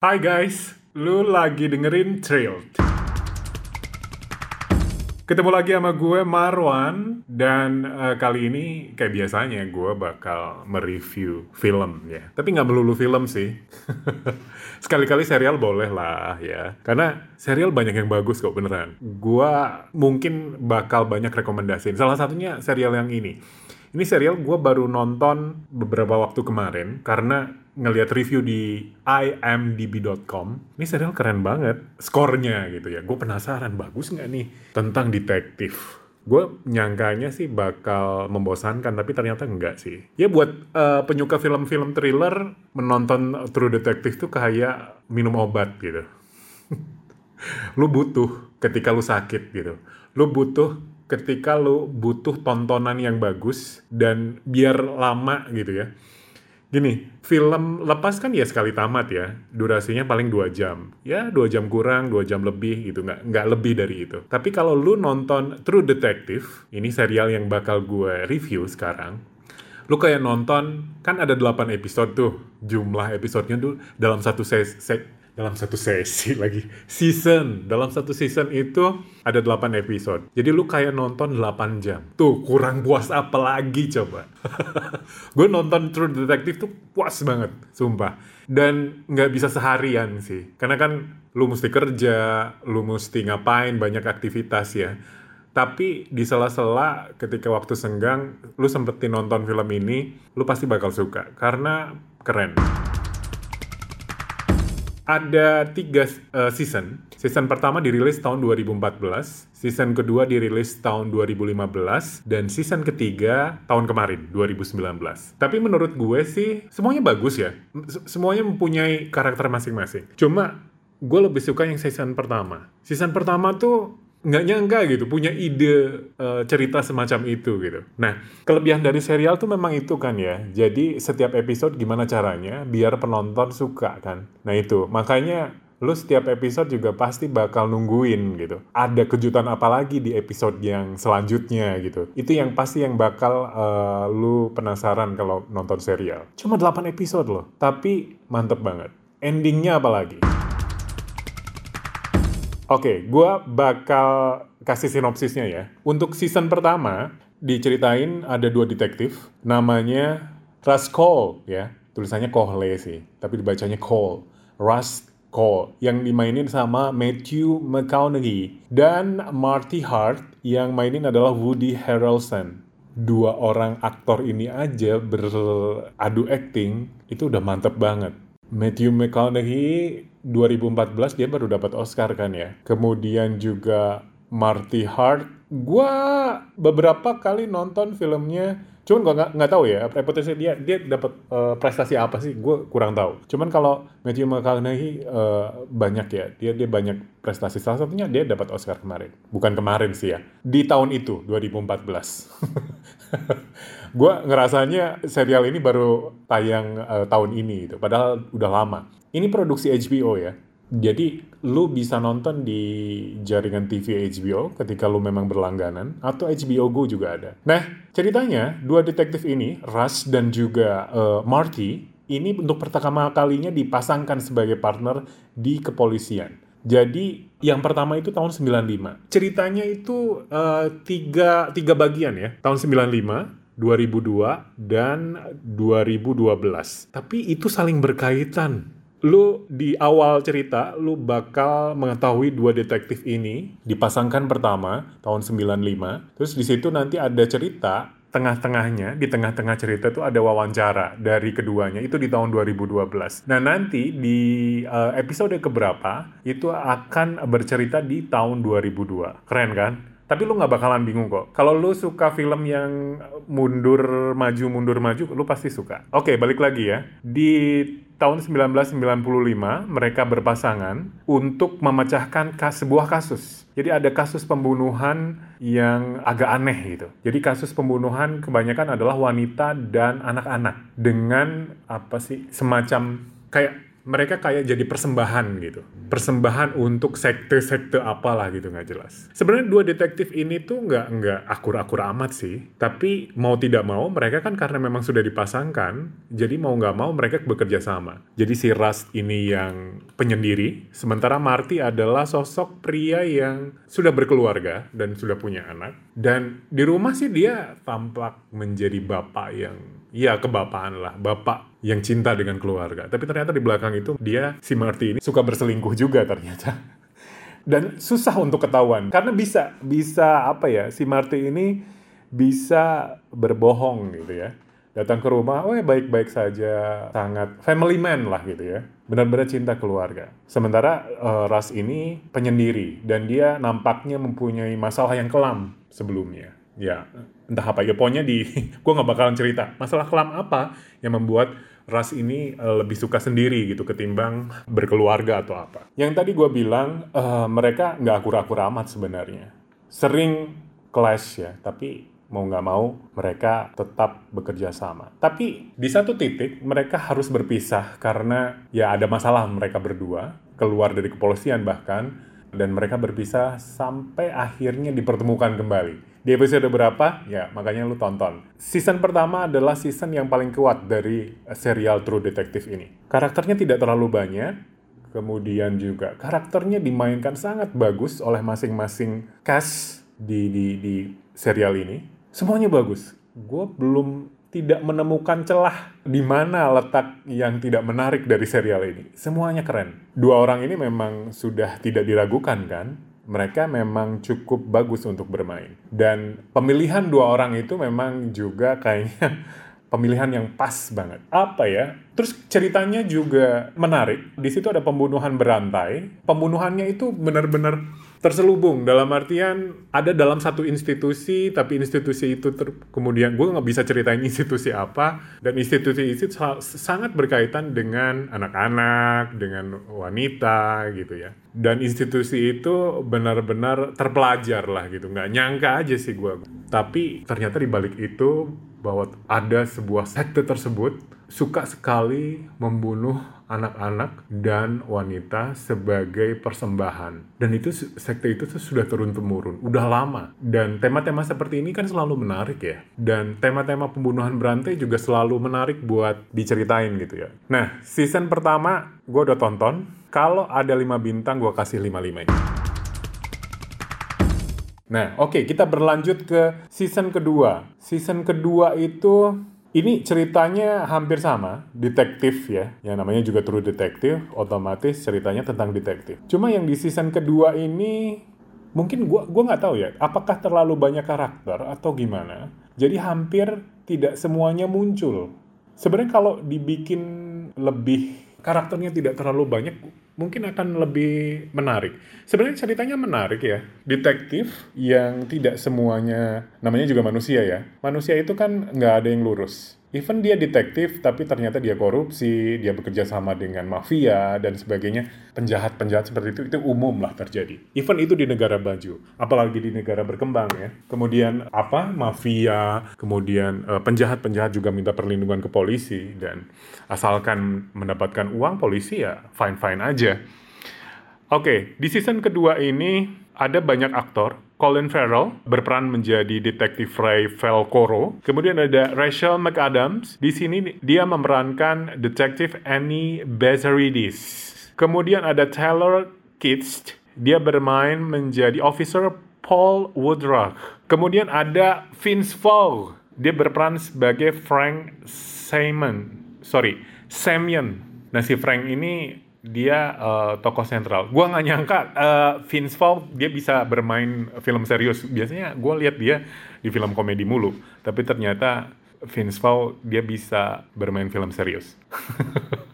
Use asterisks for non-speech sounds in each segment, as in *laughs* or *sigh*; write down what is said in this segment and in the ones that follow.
Hai guys, lu lagi dengerin Trailed. Ketemu lagi sama gue Marwan dan eh, kali ini kayak biasanya gue bakal mereview film ya. Tapi nggak melulu film sih. *laughs* Sekali-kali serial boleh lah ya. Karena serial banyak yang bagus kok beneran. Gue mungkin bakal banyak rekomendasiin. Salah satunya serial yang ini. Ini serial gue baru nonton beberapa waktu kemarin karena ngelihat review di imdb.com. Ini serial keren banget, skornya gitu ya. Gue penasaran bagus nggak nih tentang detektif. Gue nyangkanya sih bakal membosankan, tapi ternyata enggak sih. Ya buat eh, penyuka film-film thriller, menonton True Detective tuh kayak minum obat gitu *laughs* lu butuh ketika lu sakit gitu. Lu butuh ketika lu butuh tontonan yang bagus dan biar lama gitu ya. Gini, film lepas kan ya sekali tamat ya. Durasinya paling dua jam. Ya dua jam kurang, dua jam lebih gitu. Nggak, nggak lebih dari itu. Tapi kalau lu nonton True Detective, ini serial yang bakal gue review sekarang. Lu kayak nonton, kan ada 8 episode tuh. Jumlah episodenya tuh dalam satu ses se- dalam satu sesi *laughs* lagi. Season. Dalam satu season itu ada 8 episode. Jadi lu kayak nonton 8 jam. Tuh kurang puas apa lagi coba? *laughs* Gue nonton True Detective tuh puas banget sumpah. Dan nggak bisa seharian sih. Karena kan lu mesti kerja lu mesti ngapain banyak aktivitas ya. Tapi di sela-sela ketika waktu senggang lu sempetin nonton film ini lu pasti bakal suka. Karena keren ada tiga uh, season. Season pertama dirilis tahun 2014, season kedua dirilis tahun 2015, dan season ketiga tahun kemarin, 2019. Tapi menurut gue sih, semuanya bagus ya. Semuanya mempunyai karakter masing-masing. Cuma, gue lebih suka yang season pertama. Season pertama tuh nggak nyangka gitu punya ide uh, cerita semacam itu gitu. Nah kelebihan dari serial tuh memang itu kan ya. Jadi setiap episode gimana caranya biar penonton suka kan. Nah itu makanya lu setiap episode juga pasti bakal nungguin gitu. Ada kejutan apa lagi di episode yang selanjutnya gitu. Itu yang pasti yang bakal uh, lu penasaran kalau nonton serial. Cuma 8 episode loh, tapi mantep banget. Endingnya apa lagi? Oke, gua bakal kasih sinopsisnya ya. Untuk season pertama, diceritain ada dua detektif, namanya Russ Cole ya. Tulisannya Cole sih, tapi dibacanya Cole. Russ Cole, yang dimainin sama Matthew McConaughey. Dan Marty Hart, yang mainin adalah Woody Harrelson. Dua orang aktor ini aja beradu acting, itu udah mantep banget. Matthew McConaughey 2014 dia baru dapat Oscar kan ya. Kemudian juga Marty Hart. Gua beberapa kali nonton filmnya, cuman gua nggak tahu ya reputasi dia dia dapat eh, prestasi apa sih? Gue kurang tahu. Cuman kalau Matthew McConaughey eh, banyak ya, dia dia banyak prestasi. Salah satunya dia dapat Oscar kemarin. Bukan kemarin sih ya, di tahun itu 2014. *laughs* gue ngerasanya serial ini baru tayang eh, tahun ini gitu. Padahal udah lama. Ini produksi HBO ya. Jadi lu bisa nonton di jaringan TV HBO ketika lu memang berlangganan atau HBO Go juga ada. Nah, ceritanya dua detektif ini, Rush dan juga eh, Marty, ini untuk pertama kalinya dipasangkan sebagai partner di kepolisian. Jadi yang pertama itu tahun 95. Ceritanya itu eh, tiga, tiga bagian ya. Tahun 95, 2002 dan 2012. Tapi itu saling berkaitan. Lu di awal cerita lu bakal mengetahui dua detektif ini dipasangkan pertama tahun 95. Terus di situ nanti ada cerita tengah-tengahnya di tengah-tengah cerita itu ada wawancara dari keduanya itu di tahun 2012. Nah, nanti di uh, episode keberapa itu akan bercerita di tahun 2002. Keren kan? Tapi lu nggak bakalan bingung kok. Kalau lu suka film yang mundur maju mundur maju, lu pasti suka. Oke, balik lagi ya. Di tahun 1995 mereka berpasangan untuk memecahkan kas, sebuah kasus. Jadi ada kasus pembunuhan yang agak aneh gitu. Jadi kasus pembunuhan kebanyakan adalah wanita dan anak-anak dengan apa sih semacam kayak mereka kayak jadi persembahan gitu. Persembahan untuk sekte-sekte apalah gitu nggak jelas. Sebenarnya dua detektif ini tuh nggak nggak akur-akur amat sih. Tapi mau tidak mau mereka kan karena memang sudah dipasangkan, jadi mau nggak mau mereka bekerja sama. Jadi si Rust ini yang penyendiri, sementara Marty adalah sosok pria yang sudah berkeluarga dan sudah punya anak. Dan di rumah sih dia tampak menjadi bapak yang ya kebapaan lah, bapak yang cinta dengan keluarga. Tapi ternyata di belakang itu dia si Marty ini suka berselingkuh juga ternyata. *laughs* Dan susah untuk ketahuan karena bisa bisa apa ya si Marty ini bisa berbohong gitu ya. Datang ke rumah, oh ya baik-baik saja, sangat family man lah gitu ya. Benar-benar cinta keluarga. Sementara uh, Ras ini penyendiri dan dia nampaknya mempunyai masalah yang kelam sebelumnya. Ya, entah apa ya pokoknya di *laughs* gue nggak bakalan cerita masalah kelam apa yang membuat ras ini uh, lebih suka sendiri gitu ketimbang berkeluarga atau apa yang tadi gue bilang uh, mereka nggak akur-akur amat sebenarnya sering clash ya tapi mau nggak mau mereka tetap bekerja sama. Tapi di satu titik mereka harus berpisah karena ya ada masalah mereka berdua keluar dari kepolisian bahkan dan mereka berpisah sampai akhirnya dipertemukan kembali. Di episode berapa? Ya, makanya lu tonton. Season pertama adalah season yang paling kuat dari serial True Detective ini. Karakternya tidak terlalu banyak, kemudian juga karakternya dimainkan sangat bagus oleh masing-masing cast di, di, di serial ini. Semuanya bagus. Gue belum tidak menemukan celah di mana letak yang tidak menarik dari serial ini. Semuanya keren. Dua orang ini memang sudah tidak diragukan kan? Mereka memang cukup bagus untuk bermain. Dan pemilihan dua orang itu memang juga *laughs* kayaknya pemilihan yang pas banget. Apa ya? Terus ceritanya juga menarik. Di situ ada pembunuhan berantai. Pembunuhannya itu benar-benar terselubung. Dalam artian ada dalam satu institusi tapi institusi itu ter, kemudian gue nggak bisa ceritain institusi apa dan institusi itu sangat berkaitan dengan anak-anak dengan wanita gitu ya. Dan institusi itu benar-benar terpelajar lah gitu. Nggak nyangka aja sih gue tapi ternyata di balik itu bahwa ada sebuah sekte tersebut suka sekali membunuh anak-anak dan wanita sebagai persembahan. Dan itu sekte itu tuh sudah turun temurun, udah lama. Dan tema-tema seperti ini kan selalu menarik ya. Dan tema-tema pembunuhan berantai juga selalu menarik buat diceritain gitu ya. Nah, season pertama gue udah tonton. Kalau ada 5 bintang gue kasih 5-5 Nah, oke, okay, kita berlanjut ke season kedua. Season kedua itu ini ceritanya hampir sama, detektif ya, yang namanya juga True Detective, otomatis ceritanya tentang detektif. Cuma yang di season kedua ini mungkin gua gua nggak tahu ya, apakah terlalu banyak karakter atau gimana. Jadi hampir tidak semuanya muncul. Sebenarnya kalau dibikin lebih karakternya tidak terlalu banyak, mungkin akan lebih menarik. Sebenarnya ceritanya menarik ya. Detektif yang tidak semuanya, namanya juga manusia ya. Manusia itu kan nggak ada yang lurus. Even dia detektif, tapi ternyata dia korupsi, dia bekerja sama dengan mafia, dan sebagainya. Penjahat-penjahat seperti itu, itu umum lah terjadi. Even itu di negara baju, apalagi di negara berkembang ya. Kemudian apa, mafia, kemudian uh, penjahat-penjahat juga minta perlindungan ke polisi, dan asalkan mendapatkan uang, polisi ya fine-fine aja. Oke, okay, di season kedua ini ada banyak aktor Colin Farrell berperan menjadi detektif Ray Velcoro. Kemudian ada Rachel McAdams. Di sini dia memerankan detektif Annie Bezaridis. Kemudian ada Taylor Kitsch. Dia bermain menjadi officer Paul Woodruff. Kemudian ada Vince Vaughn. Dia berperan sebagai Frank Simon. Sorry, Semyon. Nah si Frank ini dia uh, tokoh sentral. Gua nggak nyangka uh, Vince Vaughn dia bisa bermain film serius. Biasanya gue lihat dia di film komedi mulu, tapi ternyata Vince Vaughn dia bisa bermain film serius. *laughs*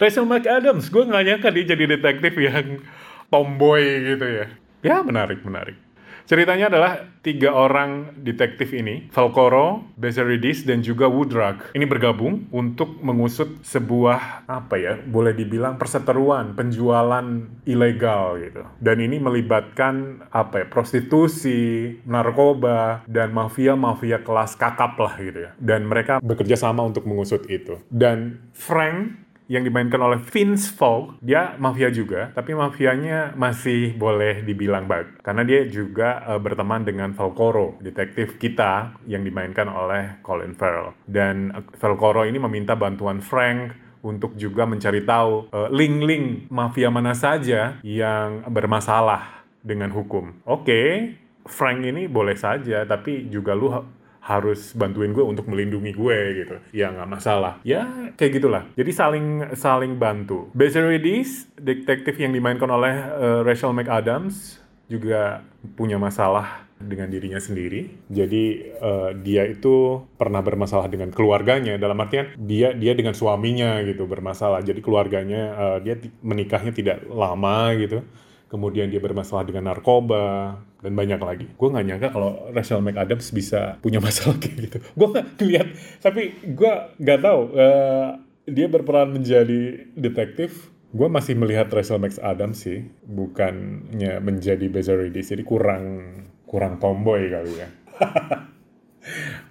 Rachel McAdams, gue nggak nyangka dia jadi detektif yang tomboy gitu ya. Ya menarik, menarik. Ceritanya adalah tiga orang detektif ini, Falcoro, Bezeridis, dan juga Woodruck. Ini bergabung untuk mengusut sebuah, apa ya, boleh dibilang perseteruan, penjualan ilegal gitu. Dan ini melibatkan, apa ya, prostitusi, narkoba, dan mafia-mafia kelas kakap lah gitu ya. Dan mereka bekerja sama untuk mengusut itu. Dan Frank yang dimainkan oleh Vince Vaughn, dia mafia juga, tapi mafianya masih boleh dibilang bug. Karena dia juga uh, berteman dengan Falcoro, detektif kita yang dimainkan oleh Colin Farrell. Dan uh, Falcoro ini meminta bantuan Frank untuk juga mencari tahu uh, link-link mafia mana saja yang bermasalah dengan hukum. Oke, okay, Frank ini boleh saja, tapi juga lu harus bantuin gue untuk melindungi gue gitu. Ya nggak masalah. Ya kayak gitulah. Jadi saling saling bantu. Bezeridis detektif yang dimainkan oleh uh, Rachel McAdams juga punya masalah dengan dirinya sendiri. Jadi uh, dia itu pernah bermasalah dengan keluarganya. Dalam artian dia dia dengan suaminya gitu bermasalah. Jadi keluarganya uh, dia menikahnya tidak lama gitu kemudian dia bermasalah dengan narkoba, dan banyak lagi. Gue nggak nyangka kalau Rachel McAdams bisa punya masalah *laughs* kayak gitu. Gue nggak lihat, tapi gue nggak tahu uh, dia berperan menjadi detektif. Gue masih melihat Rachel McAdams sih, bukannya menjadi Bezaridis. Jadi kurang kurang tomboy kali ya. *laughs*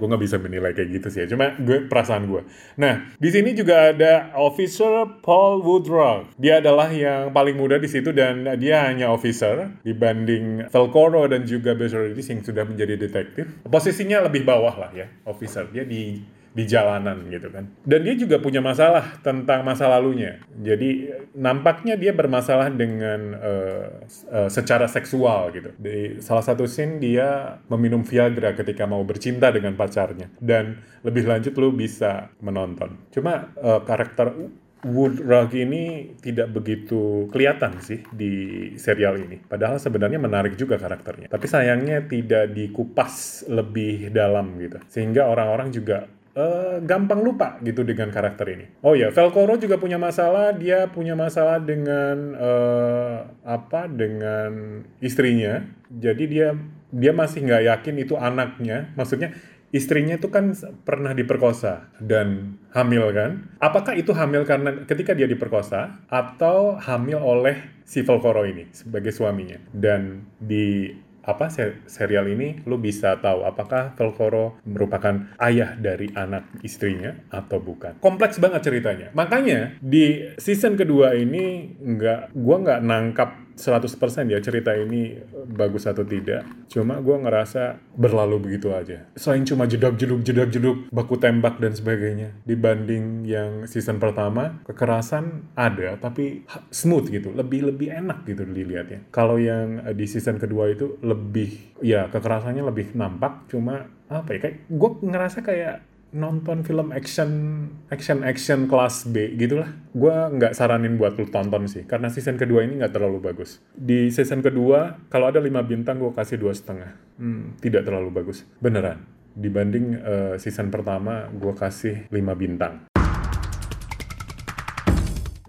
gue nggak bisa menilai kayak gitu sih ya. cuma gue perasaan gue nah di sini juga ada officer Paul Woodrow. Dia adalah yang paling muda di situ dan dia hanya officer dibanding Velcoro dan juga Bezoridis yang sudah menjadi detektif. Posisinya lebih bawah lah ya officer. Dia di di jalanan gitu kan. Dan dia juga punya masalah tentang masa lalunya. Jadi nampaknya dia bermasalah dengan uh, uh, secara seksual gitu. Di salah satu scene dia meminum Viagra ketika mau bercinta dengan pacarnya. Dan lebih lanjut lu bisa menonton. Cuma uh, karakter Woodrock ini tidak begitu kelihatan sih di serial ini. Padahal sebenarnya menarik juga karakternya. Tapi sayangnya tidak dikupas lebih dalam gitu. Sehingga orang-orang juga uh, gampang lupa gitu dengan karakter ini. Oh ya, Velcoro juga punya masalah. Dia punya masalah dengan uh, apa? Dengan istrinya. Jadi dia dia masih nggak yakin itu anaknya. Maksudnya istrinya itu kan pernah diperkosa dan hamil kan? Apakah itu hamil karena ketika dia diperkosa atau hamil oleh si Velcoro ini sebagai suaminya? Dan di apa serial ini lu bisa tahu apakah Velcoro merupakan ayah dari anak istrinya atau bukan. Kompleks banget ceritanya. Makanya di season kedua ini nggak gua nggak nangkap 100% ya cerita ini bagus atau tidak. Cuma gue ngerasa berlalu begitu aja. Selain cuma jedok jeduk jedok jeduk baku tembak dan sebagainya. Dibanding yang season pertama, kekerasan ada tapi smooth gitu. Lebih-lebih enak gitu dilihatnya. Kalau yang di season kedua itu lebih, ya kekerasannya lebih nampak. Cuma apa ya, kayak gue ngerasa kayak nonton film action action action kelas B gitulah. Gue nggak saranin buat lu tonton sih karena season kedua ini nggak terlalu bagus. Di season kedua kalau ada lima bintang gue kasih dua setengah. Hmm, tidak terlalu bagus. Beneran dibanding uh, season pertama gue kasih lima bintang.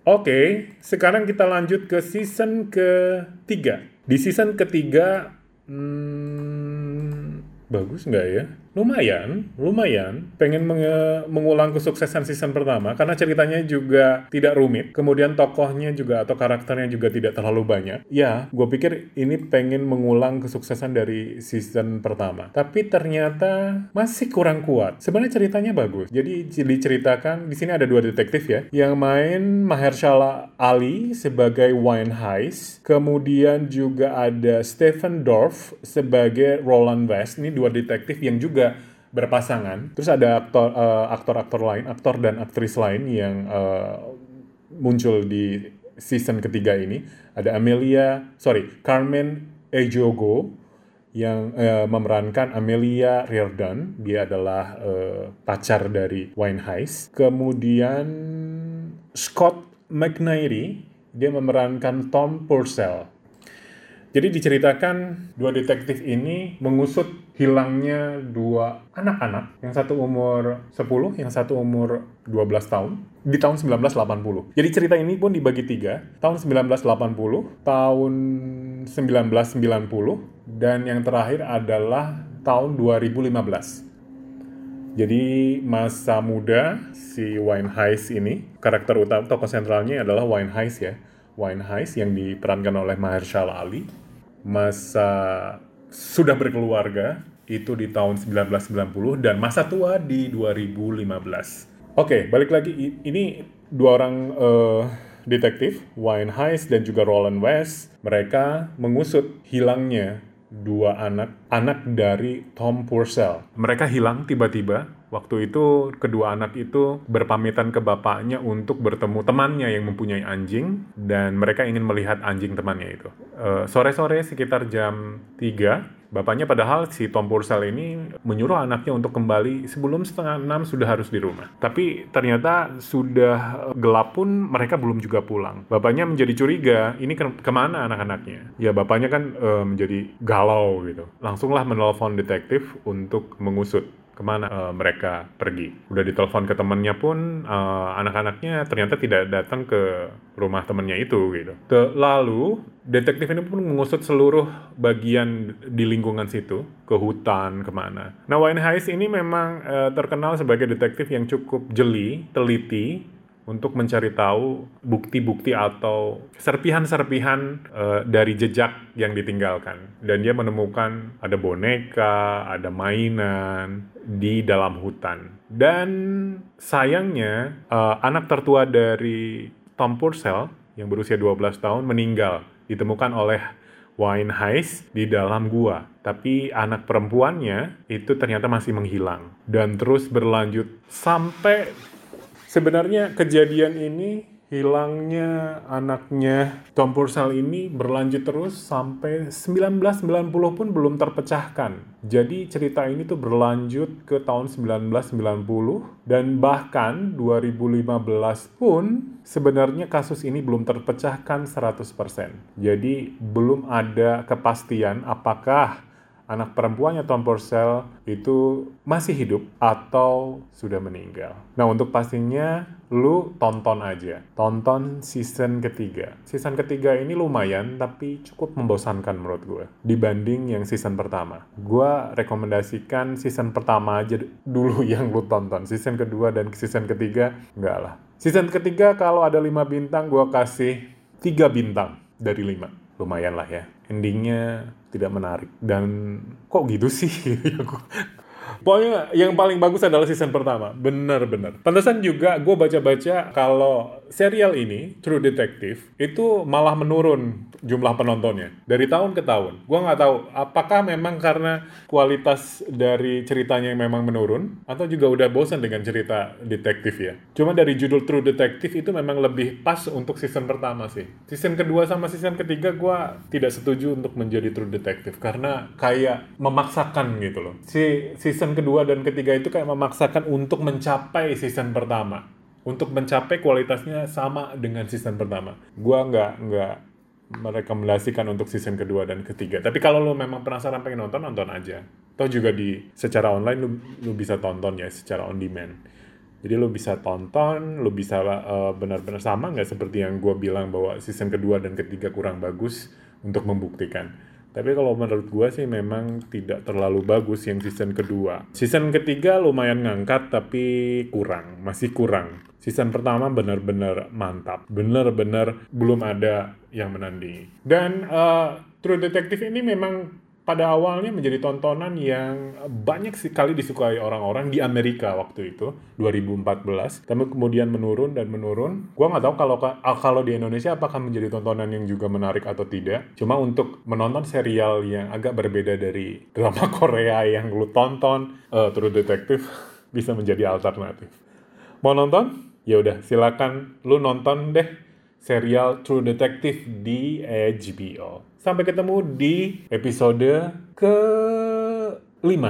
Oke, okay, sekarang kita lanjut ke season ketiga. Di season ketiga, hmm, bagus nggak ya? Lumayan, lumayan. Pengen meng mengulang kesuksesan season pertama karena ceritanya juga tidak rumit. Kemudian tokohnya juga atau karakternya juga tidak terlalu banyak. Ya, gue pikir ini pengen mengulang kesuksesan dari season pertama. Tapi ternyata masih kurang kuat. Sebenarnya ceritanya bagus. Jadi diceritakan di sini ada dua detektif ya, yang main Mahershala Ali sebagai Wine Heist, kemudian juga ada Stephen Dorff sebagai Roland West. Ini dua detektif yang juga juga berpasangan. Terus ada aktor uh, aktor-aktor lain, aktor dan aktris lain yang uh, muncul di season ketiga ini. Ada Amelia, sorry, Carmen Ejogo yang uh, memerankan Amelia Riordan. Dia adalah uh, pacar dari Wine Heist. Kemudian Scott McNairy, dia memerankan Tom Purcell. Jadi diceritakan dua detektif ini mengusut hilangnya dua anak-anak, yang satu umur 10, yang satu umur 12 tahun, di tahun 1980. Jadi cerita ini pun dibagi tiga, tahun 1980, tahun 1990, dan yang terakhir adalah tahun 2015. Jadi masa muda si Wine Heist ini, karakter utama tokoh sentralnya adalah Wine Heist ya. Wine Heist yang diperankan oleh Mahershala Ali masa sudah berkeluarga itu di tahun 1990 dan masa tua di 2015. Oke, balik lagi ini dua orang uh, detektif, Wayne Hayes dan juga Roland West, mereka mengusut hilangnya dua anak anak dari Tom Purcell. Mereka hilang tiba-tiba. Waktu itu kedua anak itu berpamitan ke bapaknya untuk bertemu temannya yang mempunyai anjing dan mereka ingin melihat anjing temannya itu. Eh, sore-sore uh, sekitar jam 3 Bapaknya padahal si Tom Purcell ini menyuruh anaknya untuk kembali sebelum setengah enam sudah harus di rumah. Tapi ternyata sudah gelap pun mereka belum juga pulang. Bapaknya menjadi curiga, ini ke ke mana anak-anaknya? Ya bapaknya kan e, menjadi galau gitu. Langsunglah menelpon detektif untuk mengusut ke mana uh, mereka pergi. Udah ditelepon ke temennya pun uh, anak-anaknya ternyata tidak datang ke rumah temennya itu gitu. Te lalu detektif ini pun mengusut seluruh bagian di lingkungan situ ke hutan ke mana. Nah Wayne Hayes ini memang uh, terkenal sebagai detektif yang cukup jeli, teliti untuk mencari tahu bukti-bukti atau serpihan-serpihan uh, dari jejak yang ditinggalkan. Dan dia menemukan ada boneka, ada mainan di dalam hutan. Dan sayangnya uh, anak tertua dari Tom Purcell yang berusia 12 tahun meninggal ditemukan oleh Wayne Hayes di dalam gua. Tapi anak perempuannya itu ternyata masih menghilang dan terus berlanjut sampai Sebenarnya kejadian ini hilangnya anaknya Tom Purcell ini berlanjut terus sampai 1990 pun belum terpecahkan. Jadi cerita ini tuh berlanjut ke tahun 1990 dan bahkan 2015 pun sebenarnya kasus ini belum terpecahkan 100%. Jadi belum ada kepastian apakah anak perempuannya Tom Purcell itu masih hidup atau sudah meninggal. Nah untuk pastinya lu tonton aja, tonton season ketiga. Season ketiga ini lumayan tapi cukup membosankan menurut gue dibanding yang season pertama. Gue rekomendasikan season pertama aja dulu *laughs* yang lu tonton. Season kedua dan season ketiga enggak lah. Season ketiga kalau ada 5 bintang gue kasih 3 bintang dari 5. Lumayan lah ya. Endingnya tidak menarik. Dan kok gitu sih? *laughs* Pokoknya yang paling bagus adalah season pertama, bener-bener. Pantesan juga gue baca-baca kalau serial ini, True Detective, itu malah menurun jumlah penontonnya dari tahun ke tahun. Gue nggak tahu apakah memang karena kualitas dari ceritanya yang memang menurun atau juga udah bosan dengan cerita detektif ya. Cuma dari judul True Detective itu memang lebih pas untuk season pertama sih. Season kedua sama season ketiga gue tidak setuju untuk menjadi True Detective karena kayak memaksakan gitu loh. Si season kedua dan ketiga itu kayak memaksakan untuk mencapai season pertama untuk mencapai kualitasnya sama dengan season pertama. Gua nggak nggak merekomendasikan untuk season kedua dan ketiga. Tapi kalau lo memang penasaran pengen nonton, nonton aja. Atau juga di secara online lo, lo bisa tonton ya secara on demand. Jadi lo bisa tonton, lo bisa uh, benar-benar sama nggak seperti yang gue bilang bahwa season kedua dan ketiga kurang bagus untuk membuktikan tapi kalau menurut gue sih memang tidak terlalu bagus yang season kedua. Season ketiga lumayan ngangkat tapi kurang, masih kurang. Season pertama benar-benar mantap, benar-benar belum ada yang menandingi. Dan uh, True Detective ini memang pada awalnya menjadi tontonan yang banyak sekali disukai orang-orang di Amerika waktu itu 2014 tapi kemudian menurun dan menurun. Gua nggak tahu kalau ah, kalau di Indonesia apakah menjadi tontonan yang juga menarik atau tidak. Cuma untuk menonton serial yang agak berbeda dari drama *laughs* Korea yang lu tonton uh, True Detective *laughs* bisa menjadi alternatif. Mau nonton ya udah silakan lu nonton deh serial True Detective di HBO Sampai ketemu di episode ke-5.